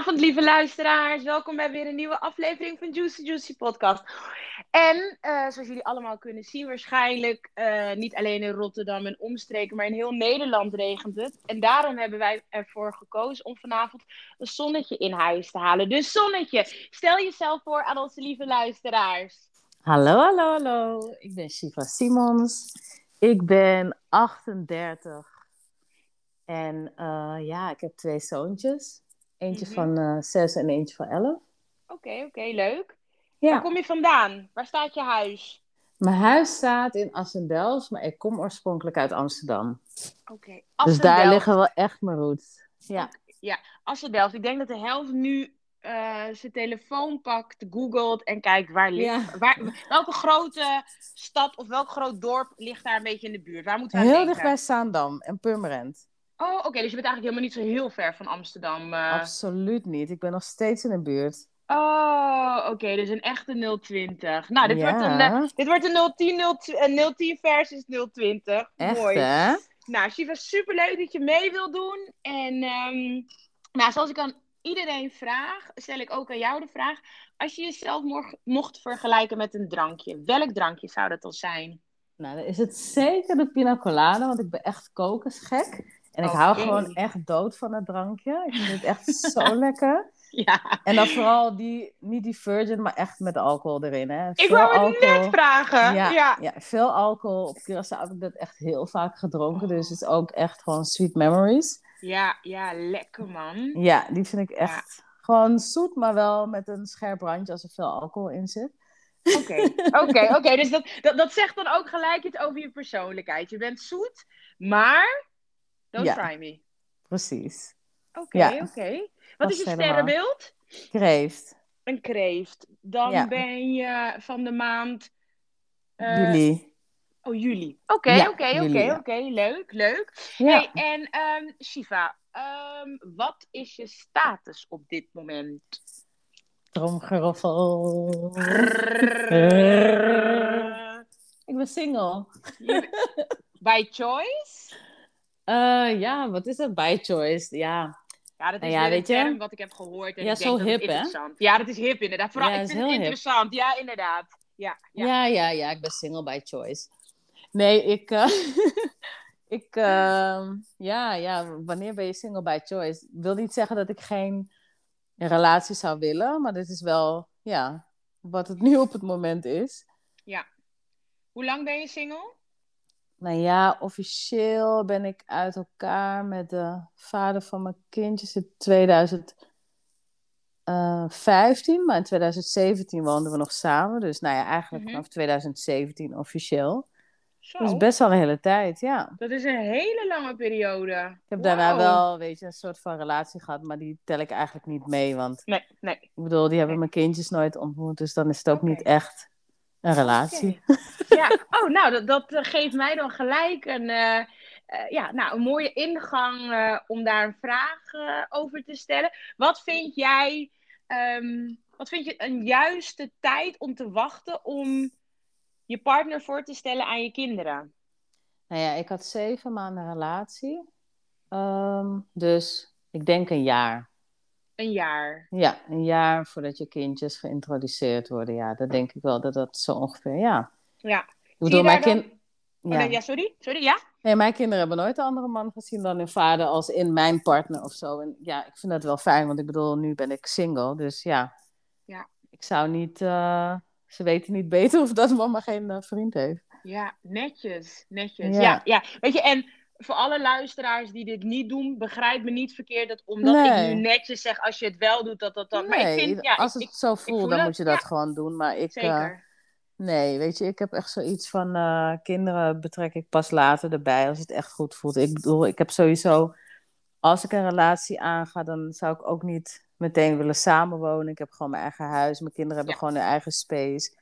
Goedenavond, lieve luisteraars. Welkom bij weer een nieuwe aflevering van Juicy Juicy Podcast. En eh, zoals jullie allemaal kunnen zien, waarschijnlijk uh, niet alleen in Rotterdam en omstreken, maar in heel Nederland regent het. En daarom hebben wij ervoor gekozen om vanavond een zonnetje in huis te halen. Dus zonnetje, stel jezelf voor aan onze lieve luisteraars. Hallo, hallo, hallo. Ik ben Shiva Simons. Ik ben 38. En uh, ja, ik heb twee zoontjes. Eentje Mhm. van uh, zes en eentje van elf. Oké, oké, leuk. Ja. Waar kom je vandaan? Waar staat je huis? Mijn huis staat in Assendelft, maar ik kom oorspronkelijk uit Amsterdam. Oké, Dus Assendelft. daar liggen wel echt mijn roots. Ja. Assendelft. Ik denk dat de helft nu eh, zijn telefoon pakt, googelt en kijkt waar ligt. Ja. Waar, welke grote stad of welk groot dorp ligt daar een beetje in de buurt? Waar moeten we Heel dicht bij Zaandam en Purmerend. Oh, oké. dus je bent eigenlijk helemaal niet zo heel ver van Amsterdam. eh. Absoluut niet. Ik ben nog steeds in de buurt. Oh, oké. dus een echte 020. Nou, dit Ja. wordt een, eh, dit wordt een 010, 010, eh, 010 versus 020. Echt, Mooi. hè? Nou, Shiva, superleuk dat je mee wilt doen. En ehm, nou, zoals ik aan iedereen vraag, stel ik ook aan jou de vraag. Als je jezelf mocht, mocht vergelijken met een drankje, welk drankje zou dat dan zijn? Nou, dan is het zeker de pina colada, want ik ben echt kokosgek. En ik hou gewoon echt dood van het drankje. Ik vind het echt zo lekker. Ja, En dan vooral die, niet die virgin, maar echt met alcohol erin. Hè. ik wou het alcohol. net vragen. Ja, Ja. ja. veel alcohol. Op Curaçao heb ik dat echt heel vaak gedronken. Dus het is ook echt gewoon sweet memories. Ja, ja, lekker man. Ja, die vind ik echt gewoon zoet, maar wel met een scherp randje als er veel alcohol in zit. Oké, oké, oké. Dus dat, dat, dat zegt dan ook gelijk iets over je persoonlijkheid. Je bent zoet, maar don't Ja. try me. Precies. Oké, Ja. oké. Wat is je sterrenbeeld? Kreeft. Een kreeft. Dan Ja. ben je van de maand... eh, Juli. Oh, juli. Oké, oké, oké, oké. Leuk, leuk. Ja. Hey, en ehm, Shiva, ehm, wat is je status op dit moment? Tromgeroffel. Ik ben single. By choice? Eh, ja, wat is dat? By choice. Ja, Ja, dat is Nou ja, weer een je? term wat ik heb gehoord. En Ja, ik denk zo dat hip, hè? interessant. Ja, dat is hip inderdaad. Vooral, Ja, ik is vind het hip. interessant. Ja, inderdaad. Ja, ja. ja, ja, ja, ik ben single by choice. Nee, ik. eh, ik ehm, ja, ja, wanneer ben je single by choice? Ik wil niet zeggen dat ik geen relatie zou willen, maar dit is wel, ja, wat het nu op het moment is. Hoe lang ben je single? Nou ja, officieel ben ik uit elkaar met de vader van mijn kindjes in 2015. Maar in 2017 woonden we nog samen. Dus nou ja, eigenlijk Mhm. vanaf 2017 officieel. Zo. Dus best wel een hele tijd, ja. Dat is een hele lange periode. Ik heb daarna wel, weet je, een soort van relatie gehad. Maar die tel ik eigenlijk niet mee. Want Nee, nee. ik bedoel, die hebben mijn kindjes nooit ontmoet. Dus dan is het ook niet echt een relatie. Ja, oh, nou, dat, dat eh, geeft mij dan gelijk een, eh, eh, ja, nou, een mooie ingang om daar een vraag over te stellen. Wat vind jij, ehm, wat vind je een juiste tijd om te wachten om je partner voor te stellen aan je kinderen? Nou ja, ik had zeven maanden relatie. Ehm, dus ik denk een jaar. Een jaar. Ja, een jaar voordat je kindjes geïntroduceerd worden. Ja, dat denk ik wel dat dat zo ongeveer, ja. Ja. Ik bedoel, mijn, dan- kind... Oh, ja. nee, ja, sorry? Sorry, ja? Nee, mijn kinderen hebben nooit een andere man gezien dan hun vader als in mijn partner of zo. En ja, ik vind dat wel fijn, want ik bedoel, nu ben ik single. Dus ja, Ja. ik zou niet... eh, Ze weten niet beter of dat mama geen eh, vriend heeft. Ja, netjes, netjes. Ja. Ja. ja, Weet je, en voor alle luisteraars die dit niet doen, begrijp me niet verkeerd dat omdat Nee. ik nu netjes zeg, als je het wel doet, dat dat dan... maar nee, ik vind, ja, als ik, het zo voelt, voel dan het, moet je dat ja. gewoon doen. Maar ik... eh, zeker. Nee, weet je, ik heb echt zoiets van eh, kinderen betrek ik pas later erbij als het echt goed voelt. Ik bedoel, ik heb sowieso, als ik een relatie aanga, dan zou ik ook niet meteen willen samenwonen. Ik heb gewoon mijn eigen huis, mijn kinderen hebben Ja. gewoon hun eigen space.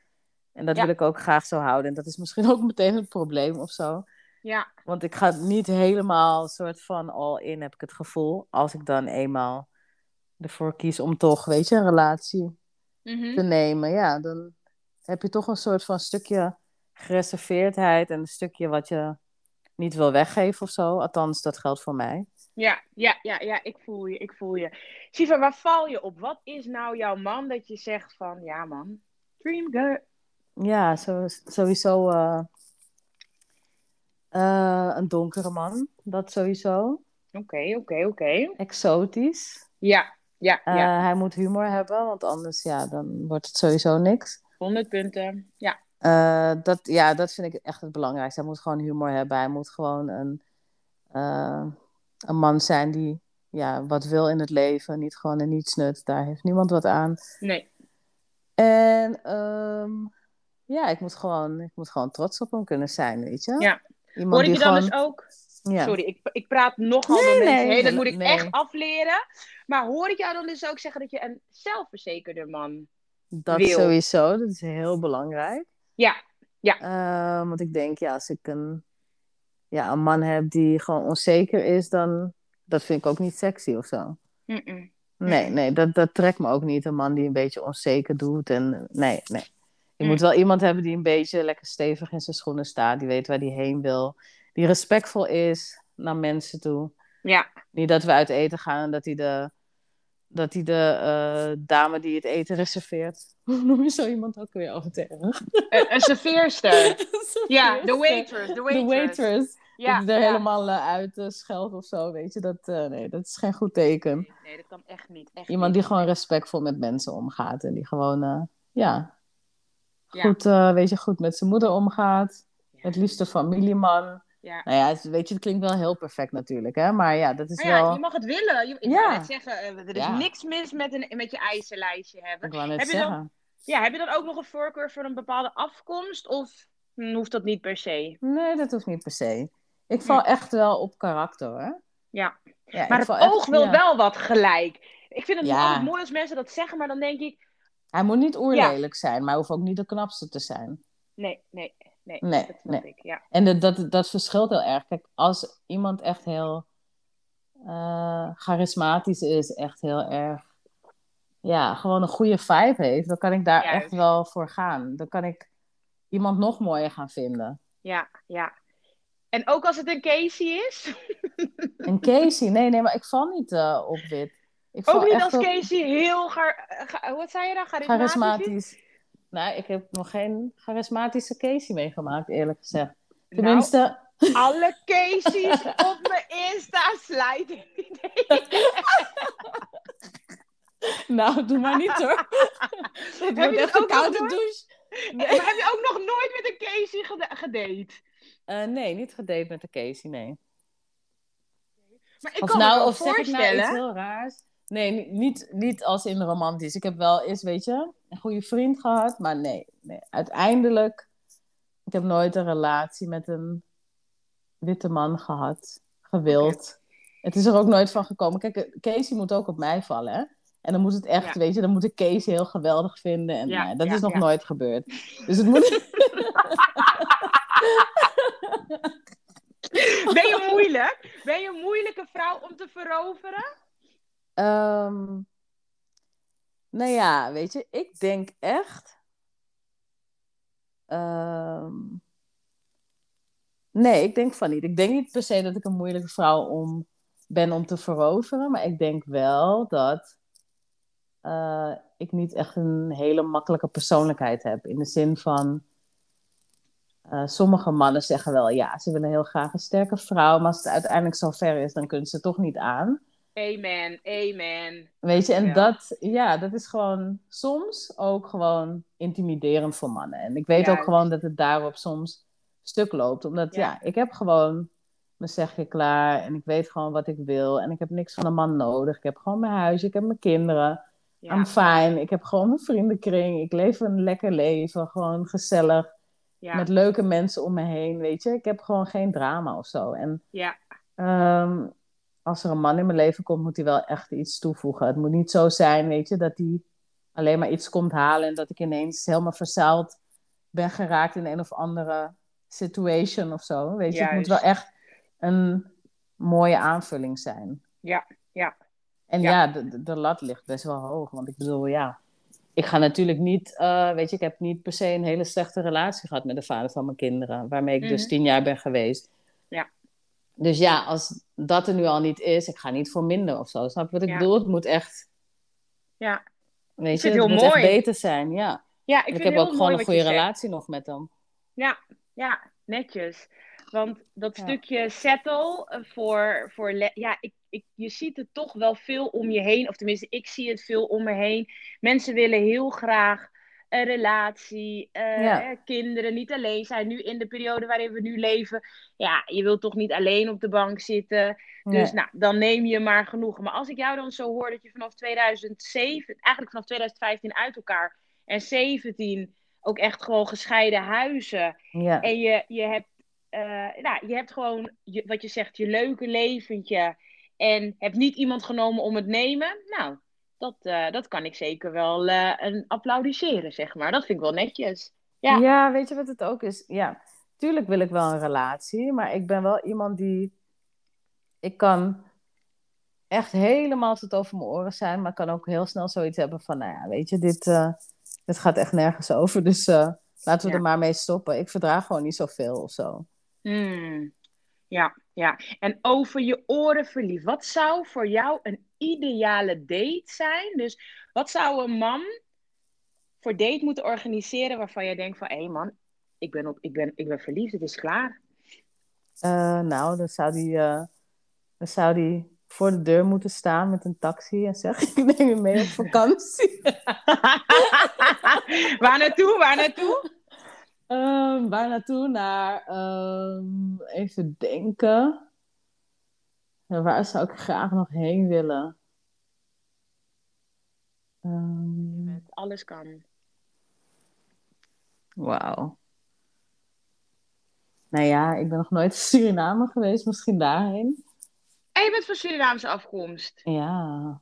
En dat wil ik ook graag zo houden. En dat is misschien ook meteen een probleem of zo. Ja, Want ik ga niet helemaal soort van all in, heb ik het gevoel. Als ik dan eenmaal ervoor kies om toch, weet je, een relatie mhm. te nemen, ja, dan heb je toch een soort van stukje gereserveerdheid en een stukje wat je niet wil weggeven of zo. Althans, dat geldt voor mij. Ja, ja, ja, ja, ik voel je, ik voel je. Siva, waar val je op? Wat is nou jouw man dat je zegt van, ja man, dream girl. Ja, zo, sowieso uh, uh, een donkere man. Dat sowieso. Oké, oké, oké. Exotisch. Ja, ja, Uh, ja. hij moet humor hebben, want anders ja, dan wordt het sowieso niks. 100 punten. Ja, Uh, dat, ja, dat vind ik echt het belangrijkste. Hij moet gewoon humor hebben. Hij moet gewoon een, een man zijn die ja, wat wil in het leven. Niet gewoon een nietsnut. Daar heeft niemand wat aan. nee. En um, ja, ik moet, gewoon, ik moet gewoon trots op hem kunnen zijn, weet je? Ja. Iemand Hoor ik je dan gewoon... dus ook? Ja. Sorry, ik, ik praat nogal Nee, door mensen nee, heen. Dat moet ik nee. echt afleren. Maar hoor ik jou dan dus ook zeggen dat je een zelfverzekerder man Dat wil? sowieso, dat is heel belangrijk. Ja, Uh, want ik denk, ja, als ik een, ja, een man heb die gewoon onzeker is, dan dat vind ik ook niet sexy of zo. Mm-mm. Nee, nee, dat, dat trekt me ook niet. Een man die een beetje onzeker doet. En, nee, nee. Je Mm. moet wel iemand hebben die een beetje lekker stevig in zijn schoenen staat. Die weet waar die heen wil. Die respectvol is naar mensen toe. ja. Niet dat we uit eten gaan en dat hij de, dat hij de eh, dame die het eten reserveert. Hoe noem je zo iemand ook weer af en Een, een serveerster. Ja, de waitress. De waitress. waitress. Ja, dat er ja. helemaal uh, uit uh, scheldt of zo, weet je. Dat, nee, dat is geen goed teken. Nee, dat kan echt niet. Echt Iemand niet. die gewoon respectvol met mensen omgaat. En die gewoon, Ja. Goed, uh, weet je, goed met zijn moeder omgaat. Het liefst een familieman. Ja. Nou ja, het, weet je, het klinkt wel heel perfect natuurlijk, hè. Maar ja, dat is Maar ja, wel... je mag het willen. Je, ik Ja. net zeggen, eh, er is Ja. niks mis met, een, met je eisenlijstje hebben. Ik wou net Heb je dan-. Ja, heb je dan ook nog een voorkeur voor een bepaalde afkomst? Of hm, hoeft dat niet per se? Nee, dat hoeft niet per se. Ik val echt wel op karakter, hoor. Ja. Ja, Maar het echt- oog wil wel wat gelijk. Ik vind het altijd mooi als mensen dat zeggen, maar dan denk ik... Hij moet niet oerlelijk zijn, maar hij hoeft ook niet de knapste te zijn. Nee, nee, nee. Nee, dat snap ik, ja. En dat, dat, dat verschilt heel erg. Kijk, als iemand echt heel eh, charismatisch is, echt heel erg, ja, gewoon een goede vibe heeft, dan kan ik daar Juist. echt wel voor gaan. Dan kan ik iemand nog mooier gaan vinden. Ja, ja. En ook als het een Casey is? En Casey, nee, nee, maar ik val niet eh, op wit. Ik Ook niet als Casey heel... Wat zei je dan? Charismatisch? is? charismatisch. Nou, ik heb nog geen charismatische Casey meegemaakt, eerlijk gezegd. Nou, Tenminste, alle Casey's op mijn Insta slijten. nou, doe maar niet hoor. Dat Heb wordt echt een koude nooit? douche. Maar heb je ook nog nooit met een Casey geda- gedate? Eh, nee, niet gedate met de Casey, nee. Maar ik of kan nou, me of zeg ik nou voorstellen... iets heel raars? Nee, ni- niet, niet als in romantisch. Ik heb wel eens, weet je, een goede vriend gehad. Maar nee, nee. uiteindelijk... Ik heb nooit een relatie met een witte man gehad. Gewild. Het is er ook nooit van gekomen. Kijk, Casey moet ook op mij vallen, hè? En dan moet het echt, Ja. weet je, dan moet ik Casey heel geweldig vinden. En Ja, nee, dat ja, is nog nooit gebeurd. Dus het moet... Ben je moeilijk? Ben je een moeilijke vrouw om te veroveren? Ehm, nou ja, weet je, ik denk echt. ehm, nee, ik denk van niet. Ik denk niet per se dat ik een moeilijke vrouw om, ben om te veroveren, maar ik denk wel dat eh, ik niet echt een hele makkelijke persoonlijkheid heb. In de zin van. eh, sommige mannen zeggen wel ja, ze willen heel graag een sterke vrouw, maar als het uiteindelijk zo ver is, dan kunnen ze toch niet aan. Amen, amen. Weet je, en Ja. dat, ja, dat is gewoon soms ook gewoon intimiderend voor mannen. En ik weet ook gewoon dat het daarop soms stuk loopt. Omdat, Ja. ja, ik heb gewoon mijn zegje klaar en ik weet gewoon wat ik wil. En ik heb niks van een man nodig. Ik heb gewoon mijn huis, ik heb mijn kinderen. Ja. I'm fine. Ik heb gewoon mijn vriendenkring. Ik leef een lekker leven, gewoon gezellig. Ja. Met leuke mensen om me heen, weet je. Ik heb gewoon geen drama of zo. En ja. Ehm, als er een man in mijn leven komt, moet hij wel echt iets toevoegen. Het moet niet zo zijn, weet je, dat hij alleen maar iets komt halen en dat ik ineens helemaal verzuild ben geraakt in een of andere situation of zo. Weet je, het moet wel echt een mooie aanvulling zijn. Ja, ja. En Ja. ja, de, de- de lat ligt best wel hoog. Want ik bedoel, ja, ik ga natuurlijk niet, eh, weet je, ik heb niet per se een hele slechte relatie gehad met de vader van mijn kinderen, waarmee ik dus Mhm. tien jaar ben geweest. Ja. Dus ja, als dat er nu al niet is, ik ga niet voor minder of zo. Snap je wat ik Ja. bedoel? Het moet echt, Ja, weet je, het het heel moet echt mooi. beter zijn. Ja. ja ik, heb ook gewoon een goede relatie nog met hem. Ja, ja, netjes. Want dat Ja. stukje settle voor, voor ja, ik, ik, je ziet het toch wel veel om je heen. Of tenminste, ik zie het veel om me heen. Mensen willen heel graag een relatie, eh, Ja. eh, kinderen, niet alleen zijn. Nu in de periode waarin we nu leven, ja, je wilt toch niet alleen op de bank zitten. Dus nou, dan neem je maar genoegen. Maar als ik jou dan zo hoor dat je vanaf 2007, eigenlijk vanaf 2015 uit elkaar en 17 ook echt gewoon gescheiden huizen. Ja. En je, je, hebt, eh, nou, je hebt gewoon, je, wat je zegt, je leuke leventje. En hebt niet iemand genomen om het nemen. Nou, dat, eh, dat kan ik zeker wel eh, een applaudisseren, zeg maar. Dat vind ik wel netjes. Ja. Ja. weet je wat het ook is? Ja, tuurlijk wil ik wel een relatie, maar ik ben wel iemand die. Ik kan echt helemaal tot over mijn oren zijn, maar kan ook heel snel zoiets hebben van: nou ja, weet je, dit, eh, dit gaat echt nergens over. Dus laten we Ja. er maar mee stoppen. Ik verdraag gewoon niet zoveel of zo. Hmm. Ja, ja. En over je oren verliefd. Wat zou voor jou een ideale date zijn? Dus wat zou een man voor date moeten organiseren waarvan jij denkt van... Hé man, ik ben, op, ik, ben, ik ben verliefd, het is klaar. Eh, nou, dan zou die, eh, dan zou die voor de deur moeten staan met een taxi en zeggen: Ik neem je mee op vakantie. waar naartoe, waar naartoe? Ehm, waar naartoe? Naar, ehm, even denken. Waar zou ik graag nog heen willen? Ehm, Alles kan. Wauw. Nou ja, ik ben nog nooit in Suriname geweest, misschien daarheen. En je bent van Surinaamse afkomst. Ja.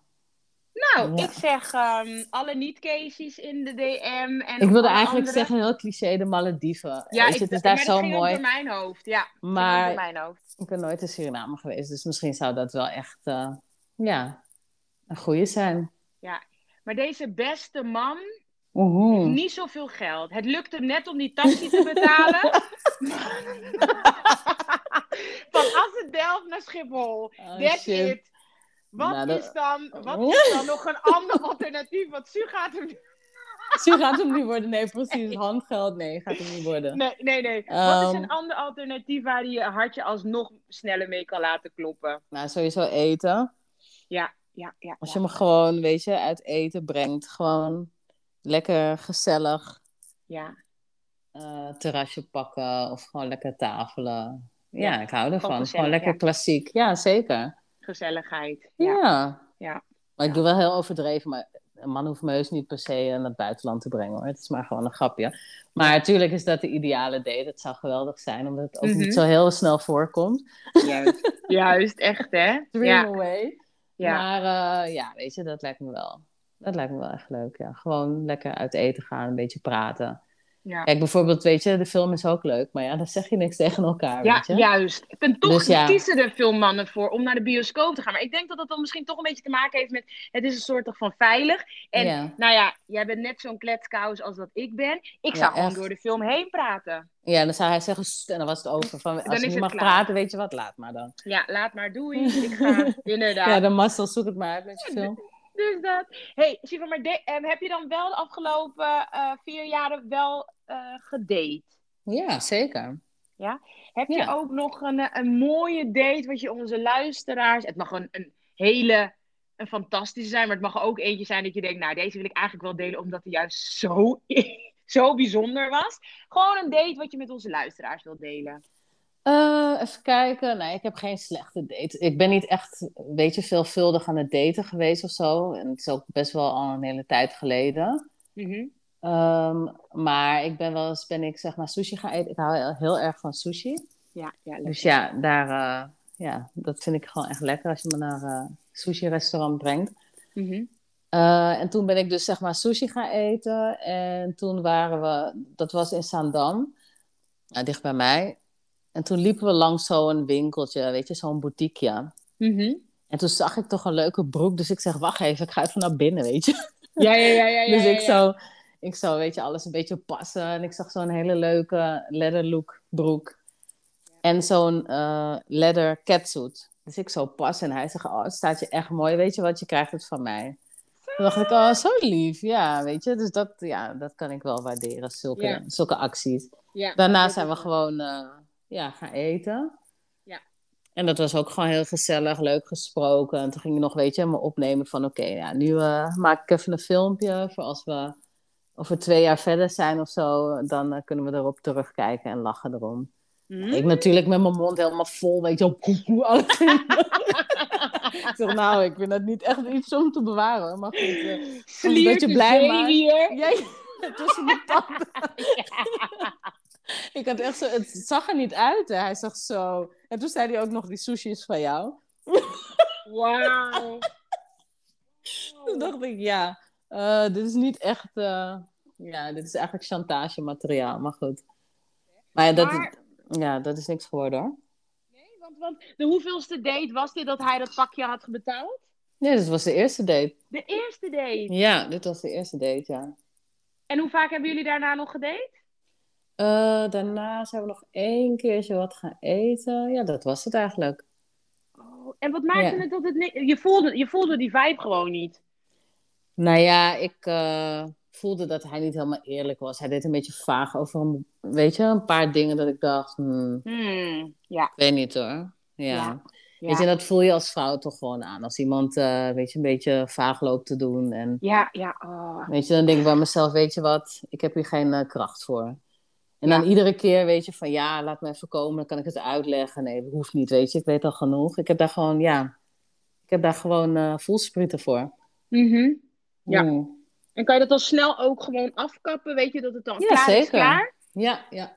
Nou, Ja. ik zeg ehm, alle niet-cases in de DM. En Ik wilde eigenlijk andere- zeggen, heel cliché, de Malediven. Ja, ik, het is daar zo mooi. door mijn hoofd. Ja, Maar- mijn hoofd. Ik ben nooit in Suriname geweest, dus misschien zou dat wel echt, eh, ja, een goede zijn. Maar deze beste man Oeh. niet zoveel geld. Het lukt hem net om die taxi te betalen. Van Assendelft naar Schiphol. Oh, That's shit. it. Wat, Nou, dat- is dan, wat is dan nog een ander alternatief? Want Su gaat hem niet... Su gaat hem niet worden. Nee, precies. Handgeld, nee, gaat hem niet worden. Nee, nee, nee. Wat is Ehm. een ander alternatief waar je hartje alsnog sneller mee kan laten kloppen? Nou, sowieso eten. Ja, ja, ja. Als ja. je me gewoon, weet je, uit eten brengt. Gewoon lekker gezellig Ja, eh, terrasje pakken of gewoon lekker tafelen. Ja, Ja, ik hou ervan. Gewoon lekker ja. klassiek. Ja, zeker. Gezelligheid. Ja. Ja. Ja. Maar ik doe wel heel overdreven, maar een man hoeft me heus niet per se naar het buitenland te brengen hoor. Het is maar gewoon een grapje. Maar natuurlijk is dat de ideale date. Het zou geweldig zijn, omdat het ook Mhm. niet zo heel snel voorkomt. Juist. Juist, echt hè? Dream away. ja. Maar eh, ja, weet je, dat lijkt me wel. Dat lijkt me wel echt leuk, ja. Gewoon lekker uit eten gaan, een beetje praten. Ja. Kijk, bijvoorbeeld, weet je, de film is ook leuk, maar ja, dan zeg je niks tegen elkaar, Ja, weet je. juist. En toch Dus ja. kiezen er veel mannen voor om naar de bioscoop te gaan. Maar ik denk dat dat dan misschien toch een beetje te maken heeft met... Het is een soort van veilig. En Ja. nou ja, jij bent net zo'n kletskous als dat ik ben. Ik zou gewoon echt. door de film heen praten. Ja, dan zou hij zeggen, en dan was het over. Van, Dan als je niet mag klaar. praten, weet je wat, laat maar dan. Ja, laat maar, doei. Ik ga, inderdaad. Ja, de mazzel, zoek het maar uit met je film. Dus dat. hey, Siva, maar de- eh, heb je dan wel de afgelopen eh, vier jaren wel gedate? Ja, zeker. Heb je Ja. ook nog een, eh, een mooie date wat je onze luisteraars... Het mag een, een hele, een fantastische zijn, maar het mag ook eentje zijn dat je denkt... Nou, deze wil ik eigenlijk wel delen omdat hij juist zo, zo bijzonder was. Gewoon een date wat je met onze luisteraars wil delen. Eh, even kijken. Nee, ik heb geen slechte date. Ik ben niet echt, weet je, veelvuldig aan het daten geweest of zo. En het is ook best wel al een hele tijd geleden. Mhm. Ehm, maar ik ben wel eens, ben ik zeg maar sushi gaan eten. Ik hou heel erg van sushi. Ja, ja, leuk. Dus ja, daar, eh, ja, dat vind ik gewoon echt lekker als je me naar een sushi-restaurant brengt. Mhm. Eh, en toen ben ik dus zeg maar sushi gaan eten. En toen waren we, dat was in Zaandam, nou, dicht bij mij. En toen liepen we langs zo'n winkeltje, weet je, zo'n boutiqueje. Mhm. En toen zag ik toch een leuke broek, dus ik zeg, wacht even, ik ga even naar binnen, weet je. Ja, ja, ja, ja, ja. dus ik ja, ja. zou, ik zou, weet je, alles een beetje passen. En ik zag zo'n hele leuke leather look broek. En zo'n eh leather catsuit. Dus ik zo pas en hij zegt, oh, het staat je echt mooi. Weet je wat, je krijgt het van mij. Toen dacht ik, oh, zo lief. Ja, weet je. Dus dat, ja, dat kan ik wel waarderen, zulke, Ja. zulke acties. Ja, Daarna zijn we gewoon eh, ja, gaan eten. Ja. En dat was ook gewoon heel gezellig, leuk gesproken. En toen ging je nog, weet je, me opnemen van... Oké, ja, nu eh, maak ik even een filmpje voor als we over twee jaar verder zijn of zo. Dan eh, kunnen we erop terugkijken en lachen erom. Hm? Ik natuurlijk met mijn mond helemaal vol, weet je, op koekoe, alles ik zeg, nou, ik vind dat niet echt iets om te bewaren. Maar goed, eh, een beetje blij jij tussen tanden. Ik had echt zo, het zag er niet uit. Hè. Hij zag zo. En toen zei hij ook nog: die sushi is van jou. Wauw. Toen dacht ik: ja, eh, dit is niet echt. eh, ja, dit is eigenlijk chantagemateriaal. Maar goed. Maar ja, dat, Maar- ja, dat is niks geworden hoor. Nee, want, want de hoeveelste date was dit dat hij dat pakje had betaald? Nee, dit was de eerste date. De eerste date. Ja, dit was de eerste date, ja. En hoe vaak hebben jullie daarna nog gedate? Eh, daarna zijn we nog één keertje wat gaan eten. Ja, dat was het eigenlijk. Oh, en wat maakte Ja. het dat het. Je voelde, je voelde die vibe gewoon niet. Nou ja, ik eh, voelde dat hij niet helemaal eerlijk was. Hij deed een beetje vaag over een, weet je, een paar dingen dat ik dacht, hmm, Hmm, ja, ik weet niet hoor. Ja. Ja. ja. Weet je, dat voel je als vrouw toch gewoon aan. Als iemand, eh, weet je, een beetje vaag loopt te doen. En Ja, ja. Oh. weet je, dan denk ik bij mezelf, weet je wat, ik heb hier geen eh, kracht voor. En Ja. dan iedere keer weet je van, ja, laat me even komen, dan kan ik het uitleggen. Nee, dat hoeft niet, weet je, ik weet al genoeg. Ik heb daar gewoon, ja, ik heb daar gewoon voelsprieten voor. Mhm. Ja. Mm. En kan je dat dan snel ook gewoon afkappen? Weet je dat het dan Ja, klaar is zeker. klaar? Ja, ja.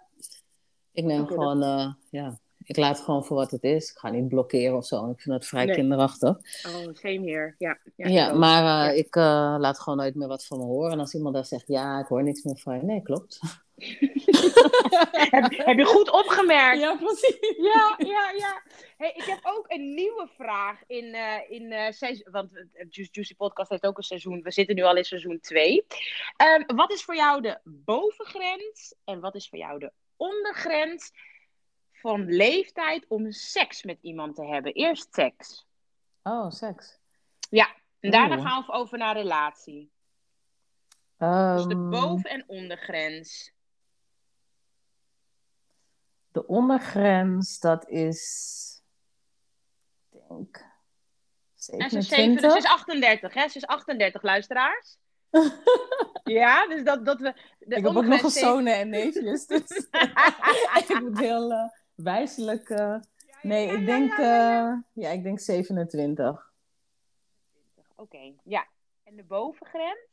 Ik neem gewoon, eh, ja, ik laat het gewoon voor wat het is. Ik ga niet blokkeren of zo. Ik vind dat vrij Nee. kinderachtig. Oh, same here. Ja, ja, Ja, maar eh, Ja. ik eh, laat gewoon nooit meer wat van me horen. En als iemand daar zegt, ja, ik hoor niks meer van je. Nee, klopt. heb, heb je goed opgemerkt? Ja, precies. Ja, ja, ja. Hey, ik heb ook een nieuwe vraag in, eh in eh, seizoen, want het Juicy, Podcast heeft ook een seizoen. We zitten nu al in seizoen 2. wat is voor jou de bovengrens en wat is voor jou de ondergrens van leeftijd om seks met iemand te hebben? Eerst seks. Oh, seks. En daarna Oeh. gaan we over naar relatie. Dus de Ehm, boven- en ondergrens. De ondergrens, dat is, ik denk, En ze is, 27. zeven, ze is 38, hè? Ze is 38, luisteraars. ja, dus dat, dat we... De ik heb ook nog een zonen en neefjes. Dus ik moet heel eh, wijselijk... eh, nee, ik denk, ja, ja, ja, ik denk 27. Oké, ja. En de bovengrens?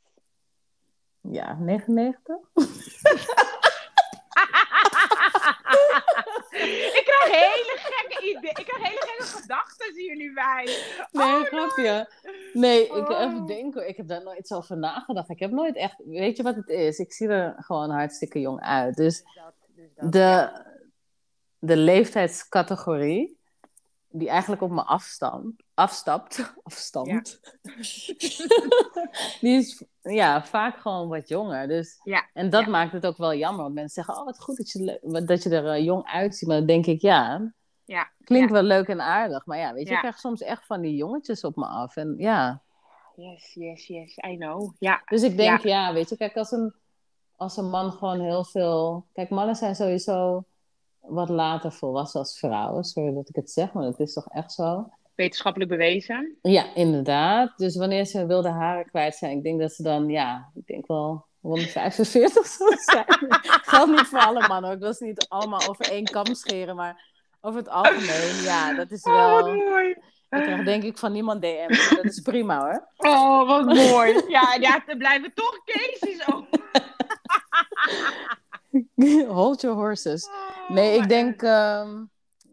Ja, 99? Ik krijg hele gekke ideeën. Ik krijg hele gekke gedachten hier nu bij. Nee, Oh, grapje. Nee, ik Oh. even denken. Ik heb daar nooit zo over nagedacht. Ik heb nooit echt... Weet je wat het is? Ik zie er gewoon hartstikke jong uit. Dus Dus dat, dus dat, de, ja. de leeftijdscategorie die eigenlijk op me afstamt, afstapt, afstamt, die is ja, vaak gewoon wat jonger. Dus, Ja, en dat ja. maakt het ook wel jammer. Want mensen zeggen, oh wat goed dat je, dat je er eh, jong uitziet. Maar dan denk ik, ja, Ja, klinkt wel leuk en aardig. Maar ja, weet je, ik krijg soms echt van die jongetjes op me af. En ja, Yes, yes, yes. I know. Ja. dus ik denk, ja, weet je, kijk, als een, als een man gewoon heel veel... Kijk, mannen zijn sowieso wat later volwassen als vrouwen. Sorry dat ik het zeg, maar het is toch echt zo. Wetenschappelijk bewezen. Ja, inderdaad. Dus wanneer ze wilde haren kwijt zijn, ik denk dat ze dan, ja, ik denk wel rond de 45 zullen zijn. Geldt niet voor alle mannen, ik wil ze niet allemaal over één kam scheren, maar over het algemeen, ja, dat is Oh, wel... wat mooi. Ik krijg denk ik van niemand DM, dat is prima hoor. Oh, wat mooi. Ja, ja, er blijven toch cases over. Hold your horses. Oh, Nee, ik denk, ehm,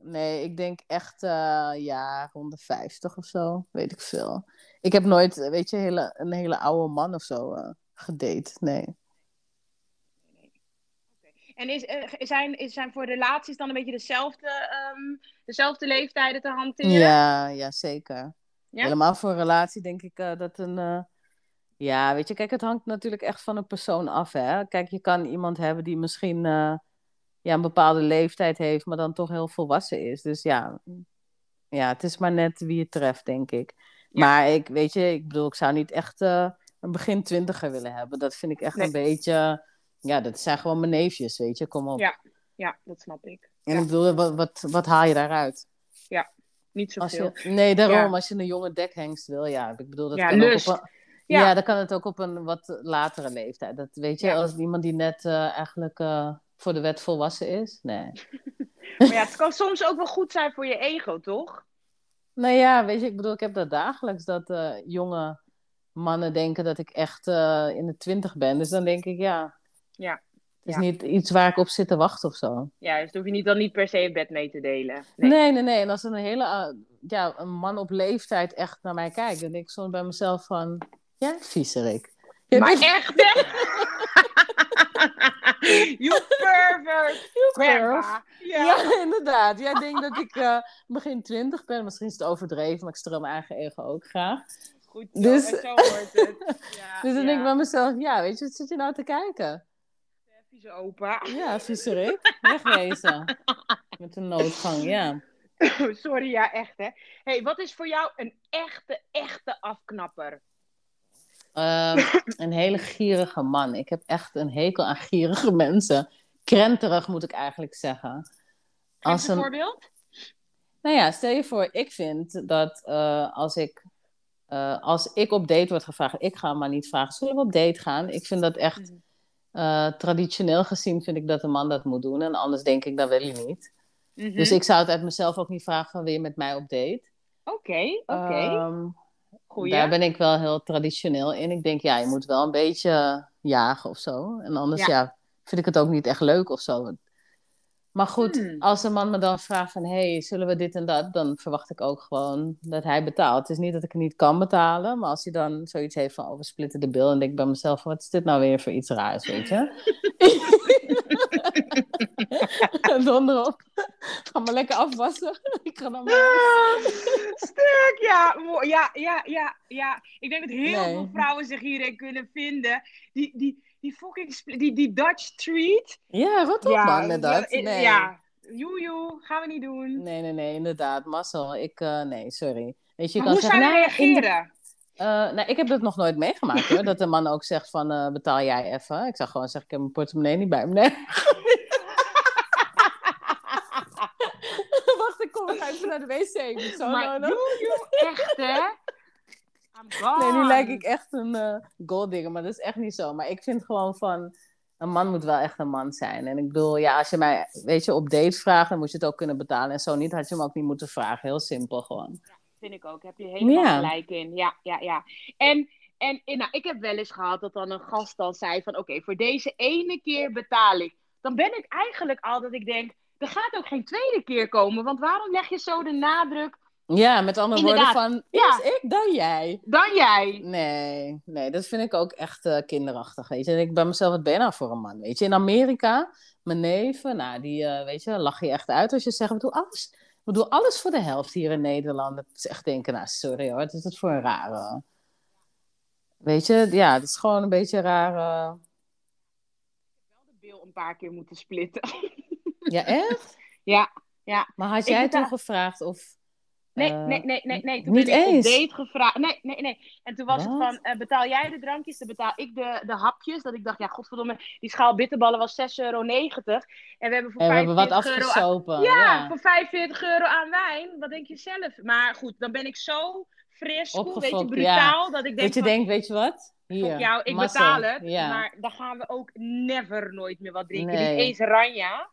nee, ik denk echt, eh, ja, rond de 50 of zo, weet ik veel. Ik heb nooit, weet je, hele, een hele oude man of zo eh, gedate, nee. En is, eh, zijn, is, zijn voor relaties dan een beetje dezelfde, ehm, dezelfde leeftijden te hanteren? Ja, ja, zeker. Ja? Helemaal voor een relatie denk ik dat een... eh, ja, weet je, kijk, het hangt natuurlijk echt van een persoon af, hè. Kijk, je kan iemand hebben die misschien... eh, ja, een bepaalde leeftijd heeft, maar dan toch heel volwassen is. Dus ja, ja het is maar net wie je treft, denk ik. Maar ik, weet je, ik bedoel, ik zou niet echt uh, een begin twintiger willen hebben. Dat vind ik echt een beetje, ja, dat zijn gewoon mijn neefjes, weet je, kom op. Ja, ja dat snap ik. En ik bedoel, wat, wat, wat haal je daaruit? Ja, niet zoveel. Als je, nee, daarom, als je een jonge dekhengst wil, ja, ik bedoel, dat ja, kan lust. ook op een, ja. dan kan het ook op een wat latere leeftijd. Dat weet je, als iemand die net uh, eigenlijk uh, voor de wet volwassen is, nee. maar ja, het kan soms ook wel goed zijn voor je ego, toch? Nou ja, weet je, ik bedoel, ik heb dat dagelijks, dat uh, jonge mannen denken dat ik echt in de twintig ben. Dus dan denk ik, ja, ja. Het is Ja. niet iets waar ik op zit te wachten of zo. Ja, dus hoef je niet, dan niet per se een bed mee te delen. Nee. Nee, nee, nee. En als een hele, ja, een man op leeftijd echt naar mij kijkt, dan denk ik soms bij mezelf van, ja, viezerik. Ja, Maar dit- echt, hè? you pervert! Grandpa. Ja. Ja, inderdaad. Jij denkt dat ik eh, begin twintig ben. Misschien is het overdreven, maar ik streel mijn eigen ego ook graag. Goed zo, Dus- en zo hoort het. Ja, Dus dan ja. denk ik bij mezelf, ja, weet je, wat zit je nou te kijken? Vieze opa. Ja, viezerik. Wegwezen. Met een noodgang, ja. Sorry, ja, echt, hè. hey, wat is voor jou een echte, echte afknapper? Ehm, een hele gierige man. Ik heb echt een hekel aan gierige mensen. Krenterig moet ik eigenlijk zeggen. Als een voorbeeld. nou ja, stel je voor, ik vind dat eh, als, ik, eh, als ik op date word gevraagd, ik ga maar niet vragen, zullen we op date gaan? Ik vind dat echt, Mhm. eh, traditioneel gezien vind ik dat een man dat moet doen. En anders denk ik, dat wil je niet. Mhm. Dus ik zou het uit mezelf ook niet vragen van, wil je met mij op date? Oké, oké. Ehm, Goeie. Daar ben ik wel heel traditioneel in. Ik denk, ja, je moet wel een beetje jagen of zo. En anders, Ja. ja, vind ik het ook niet echt leuk of zo. Maar goed, Hmm. als een man me dan vraagt van... hey, zullen we dit en dat? Dan verwacht ik ook gewoon dat hij betaalt. Het is niet dat ik het niet kan betalen. Maar als hij dan zoiets heeft van... oh, we splitten de bil. En denk ik bij mezelf van... wat is dit nou weer voor iets raars, weet je? Donder op. Ga maar lekker afwassen. ik ga dan maar... Ah, Stuk, ja. Ja, ja, ja, ja. Ik denk dat heel Nee. veel vrouwen zich hierin kunnen vinden. Die, die, die fucking, die, die Dutch treat. Ja, rot op man met dat. ja, Nee. Ja, joejoe, gaan we niet doen. Nee, nee, nee, inderdaad. Marcel, ik, eh, nee, sorry. Weet je, je maar kan hoe zeggen, zou je nou, reageren? Eh, nou, ik heb dat nog nooit meegemaakt hoor. Dat de man ook zegt van, eh, betaal jij even. Ik zou gewoon zeggen, ik heb mijn portemonnee niet bij me. Nee. Wacht, ik kom even naar de wc. Ik moet zo maar echt hè? Nee, nu lijk ik echt een eh golddigger, maar dat is echt niet zo. Maar ik vind gewoon van, een man moet wel echt een man zijn. En ik bedoel, ja, als je mij, weet je, op date vraagt, dan moet je het ook kunnen betalen. En zo niet, had je hem ook niet moeten vragen. Heel simpel gewoon. Vind ik ook. Heb je helemaal Ja. gelijk in. Ja, ja, ja. En, en, en nou, ik heb wel eens gehad dat dan een gast dan zei van... Oké, voor deze ene keer betaal ik. Dan ben ik eigenlijk al dat ik denk... Er gaat ook geen tweede keer komen. Want waarom leg je zo de nadruk Ja, met andere Inderdaad. woorden van, Ja. ik, dan jij. dan jij? Nee, nee, dat vind ik ook echt eh, kinderachtig, weet je. En ik bij mezelf, wat ben je nou voor een man, weet je. In Amerika, mijn neven, nou, die, eh, weet je, lach je echt uit als je zegt, we doen alles, we doen alles voor de helft hier in Nederland. Dat is echt denken, nou, sorry hoor, wat is dat voor een rare... Weet je, ja, het is gewoon een beetje raar. eh. Wel de bil een paar keer moeten splitten. Ja, echt? ja, ja. Maar had Ik jij toen gevraagd of... Nee, eh, nee, nee, nee, nee. Toen niet ben ik eens? op date gevraagd. Nee, nee, nee. En toen was het van, eh, betaal jij de drankjes, dan betaal ik de, de hapjes. Dat ik dacht, ja, godverdomme, die schaal bitterballen was 6,90 euro. En we hebben voor En we hebben wat 45 euro aan- afgesopen. Ja, ja. voor 45 euro aan wijn. Wat denk je zelf? Maar goed, dan ben ik zo fris, cool, weet je, brutaal. Dat ik denk, Dat je van, denkt, weet je wat? Hier, jou, ik massa. betaal het. Ja. Maar dan gaan we ook never nooit meer wat drinken. Nee. Niet eens ranja.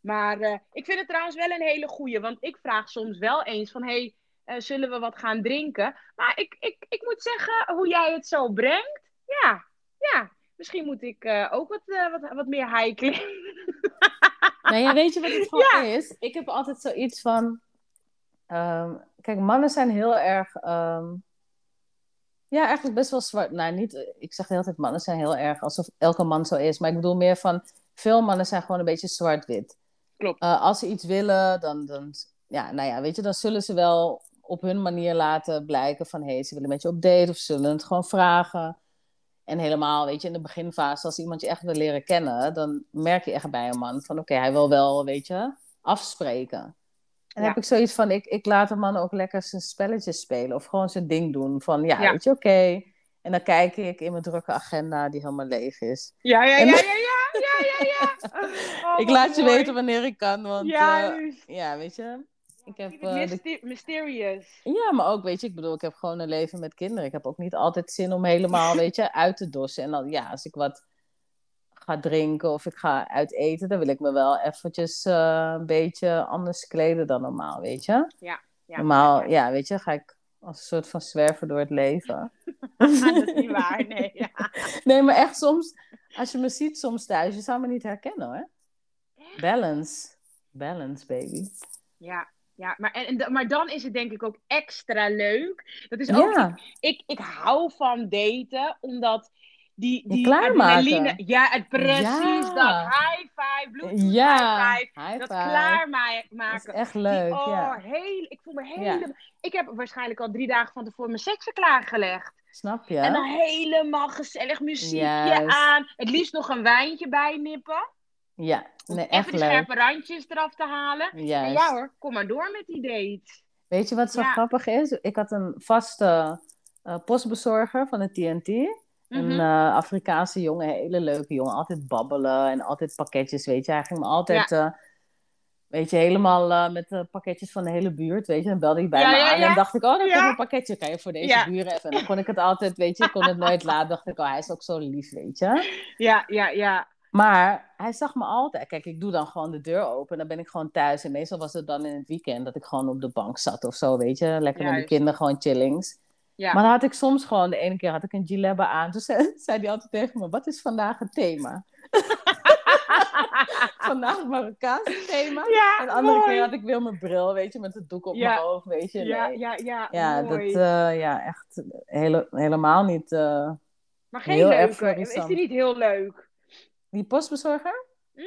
Maar eh, ik vind het trouwens wel een hele goeie. Want ik vraag soms wel eens van... Hey, eh, zullen we wat gaan drinken? Maar ik, ik, ik moet zeggen, hoe jij het zo brengt... Ja, ja. Misschien moet ik eh, ook wat, wat, wat meer high Nou ja, weet je wat het gewoon is? Ik heb altijd zoiets van. ehm, kijk, mannen zijn heel erg. ehm, ja, eigenlijk best wel zwart. Nou, niet. Ik zeg de hele tijd, mannen zijn heel erg alsof elke man zo is. Maar ik bedoel meer van. Veel mannen zijn gewoon een beetje zwart-wit. Klopt. Eh, als ze iets willen, dan, dan. Ja, nou ja, weet je, dan zullen ze wel op hun manier laten blijken van. hé, hey, ze willen met je op date of ze zullen het gewoon vragen. En helemaal, weet je, in de beginfase, als iemand je echt wil leren kennen, dan merk je echt bij een man van, oké, hij wil wel, weet je, afspreken. En dan Ja. heb ik zoiets van, ik, ik laat een man ook lekker zijn spelletjes spelen of gewoon zijn ding doen. Van, ja, Ja. weet je, oké. En dan kijk ik in mijn drukke agenda die helemaal leeg is. Ja, ja, ja, ja, ja, ja, ja, ja. Oh, ik wat laat je weten wanneer ik kan, want eh, Juist. ja, weet je. Ik heb, eh, de mysterious. Ja, maar ook, weet je, ik bedoel, ik heb gewoon een leven met kinderen. Ik heb ook niet altijd zin om helemaal, weet je, uit te dossen. En dan, ja, als ik wat ga drinken of ik ga uit eten, dan wil ik me wel eventjes eh, een beetje anders kleden dan normaal, weet je. Ja, normaal, ja. ja, weet je, ga ik als een soort van zwerver door het leven. dat is niet waar, nee. Ja. Nee, maar echt soms, als je me ziet soms thuis, je zou me niet herkennen hoor. Balance. Balance, baby. Ja, ja. Maar, en, maar dan is het denk ik ook extra leuk. Dat is ook Ja, ik, ik hou van daten, omdat die, die adrenaline... Ja, het precies Ja. dat. High five, bluetooth ja. high five. High Dat five. klaarmaken. Dat is echt leuk, Die- oh, ja. heel, ik voel me helemaal... Ik heb waarschijnlijk al drie dagen van tevoren mijn seksen klaargelegd. Snap je? En dan helemaal gezellig muziekje aan. Het liefst nog een wijntje bijnippen. Ja, Om nee, even echt leuk. scherpe randjes eraf te halen. En ja hoor, kom maar door met die date. Weet je wat zo Ja. grappig is? Ik had een vaste eh, postbezorger van de TNT. Een Mhm. eh, Afrikaanse jongen, hele leuke jongen. Altijd babbelen en altijd pakketjes, weet je. Hij ging me altijd, eh, weet je, helemaal eh, met de pakketjes van de hele buurt, weet je. Dan belde hij bij Ja, me ja, aan en ja. dacht ik, oh, dan komt een pakketje. Kan je voor deze buren even? En dan kon ik het altijd, weet je, ik kon het nooit laten. dacht ik, oh, hij is ook zo lief, weet je. Ja, ja, ja. Maar hij zag me altijd. Kijk, ik doe dan gewoon de deur open. En dan ben ik gewoon thuis. En meestal was het dan in het weekend dat ik gewoon op de bank zat of zo, weet je. Lekker met de kinderen, gewoon chillings. Ja. Maar dan had ik soms gewoon, de ene keer had ik een gilebbe aan. Toen zei, zei hij altijd tegen me, wat is vandaag het thema? vandaag Marokkaanse thema. Ja, en de andere mooi. keer had ik weer mijn bril, weet je, met het doek op Ja. mijn hoofd, weet je. Ja, Nee. ja, ja, Ja, dat, mooi. eh, ja, echt hele, helemaal niet. eh, maar geen leuke. Is die niet heel leuk? Die postbezorger? Mhm.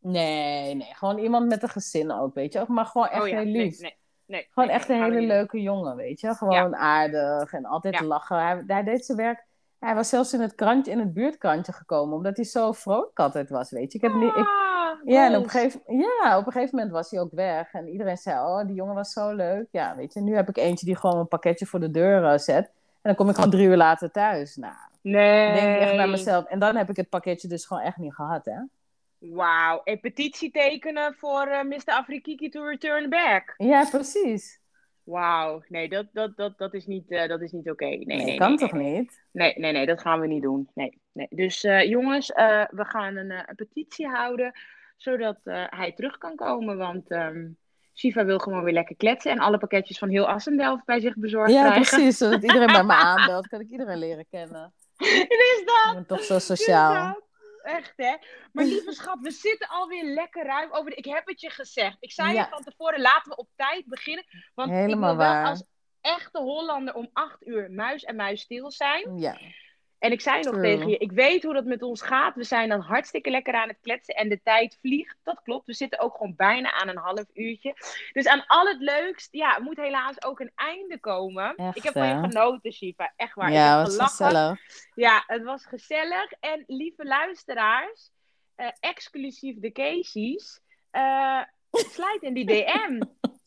Nee, nee, gewoon iemand met een gezin ook, weet je. Maar gewoon echt oh ja, heel lief. nee, nee, Gewoon nee, echt een hele leuke jongen, weet je. Gewoon aardig en altijd Ja. lachen. Hij, hij deed zijn werk. Hij was zelfs in het krantje, in het buurtkrantje gekomen, omdat hij zo vrolijk altijd was, weet je. Ik heb ik, Ah, ja, en op een, gegeven, ja, op een gegeven moment was hij ook weg. En iedereen zei, oh, die jongen was zo leuk. Ja, weet je, nu heb ik eentje die gewoon een pakketje voor de deur eh, zet. En dan kom ik gewoon drie uur later thuis. Nou, Nee. denk ik echt bij mezelf. En dan heb ik het pakketje dus gewoon echt niet gehad, hè. Wauw. En petitie tekenen voor eh, Mr. Afrikiki to return back. Ja, precies. Wauw. Nee, dat, dat, dat, dat is niet, eh, dat is niet oké. Nee, Nee, nee, kan nee, toch niet? Nee, nee, nee, dat gaan we niet doen. Nee, nee. Dus eh, jongens, eh, we gaan een, een petitie houden, zodat hij terug kan komen. Want ehm Shiva wil gewoon weer lekker kletsen en alle pakketjes van heel Assendelft bij zich bezorgd Ja, krijgen. precies. Zodat iedereen bij me aanbelt, kan ik iedereen leren kennen. is dat? Ik ben toch zo sociaal. Echt, hè? Maar lieve schat, we zitten alweer lekker ruim over. De... Ik heb het je gezegd. Ik zei Ja. je van tevoren, laten we op tijd beginnen. Want Helemaal ik wil wel waar. als echte Hollander om acht uur muis en muis stil zijn. Ja, En ik zei nog tegen je, ik weet hoe dat met ons gaat. We zijn dan hartstikke lekker aan het kletsen en de tijd vliegt. Dat klopt. We zitten ook gewoon bijna aan een half uurtje. Dus aan al het leukst, ja, moet helaas ook een einde komen. Echt, ik heb van je genoten, Shiva. Echt waar. ja wat gelachen. gezellig. Ja, het was gezellig. En lieve luisteraars, eh, exclusief de Casey's, slijt in die DM.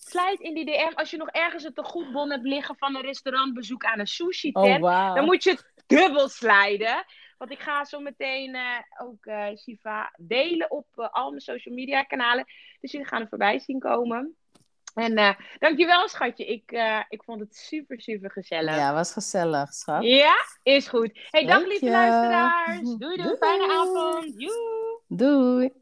Slijt in die DM als je nog ergens een tegoedbon hebt liggen van een restaurantbezoek aan een sushi tent. Oh, wauw. Dan moet je het dubbel slijden. Want ik ga zo meteen eh, ook eh, Shiva delen op eh, al mijn social media kanalen. Dus jullie gaan er voorbij zien komen. En dankjewel schatje. Ik, ik vond het super, super gezellig. Ja, was gezellig, schat. Ja, is goed. Hey, dank Dank lieve je. luisteraars. Doei doei, Doei. fijne avond. Doei.